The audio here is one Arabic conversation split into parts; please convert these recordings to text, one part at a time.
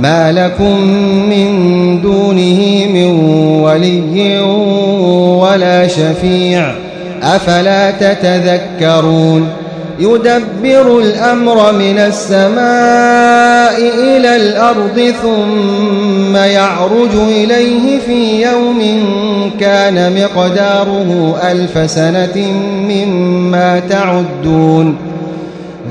ما لكم من دونه من ولي ولا شفيع أفلا تتذكرون يدبر الأمر من السماء إلى الأرض ثم يعرج إليه في يوم كان مقداره ألف سنة مما تعدون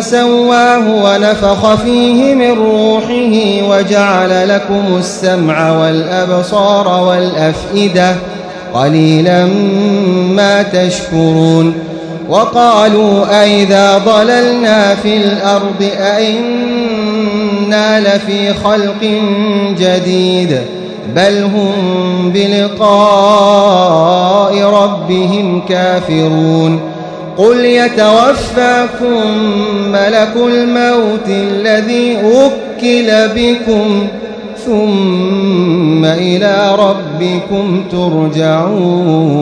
سواه ونفخ فيه من روحه وجعل لكم السمع والأبصار والأفئدة قليلا ما تشكرون وقالوا أئذا ضللنا في الأرض أئنا لفي خلق جديد بل هم بلقاء ربهم كافرون قل يتوفاكم ملك الموت الذي وكل بكم ثم إلى ربكم ترجعون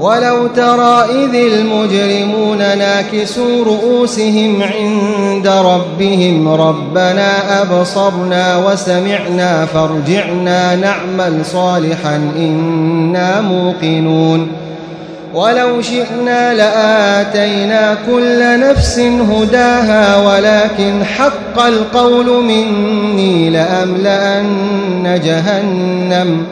ولو ترى إذ المجرمون ناكسوا رؤوسهم عند ربهم ربنا أبصرنا وسمعنا فارجعنا نعمل صالحا إنا موقنون ولو شئنا لآتينا كل نفس هداها ولكن حق القول مني لأملأن جهنم.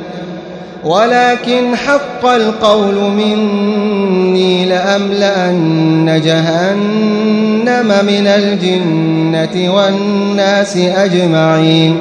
ولكن حق القول مني لأملأن جهنم من الجنة والناس أجمعين.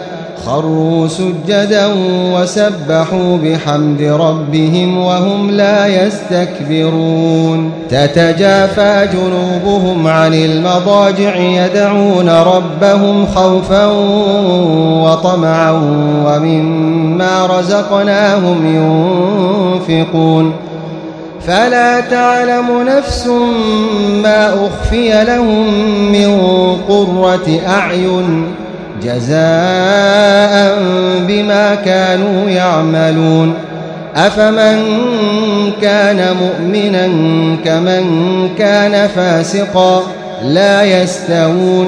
خروا سجدا وسبحوا بحمد ربهم وهم لا يستكبرون. تتجافى جنوبهم عن المضاجع يدعون ربهم خوفا وطمعا ومما رزقناهم ينفقون. فلا تعلم نفس ما أخفي لهم من قرة أعين جزاء بما كانوا يعملون. أفمن كان مؤمنا كمن كان فاسقا لا يستوون.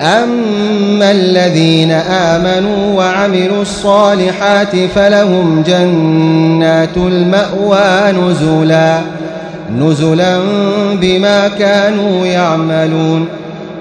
أما الذين آمنوا وعملوا الصالحات فلهم جنات المأوى نزلا. نزلا بما كانوا يعملون.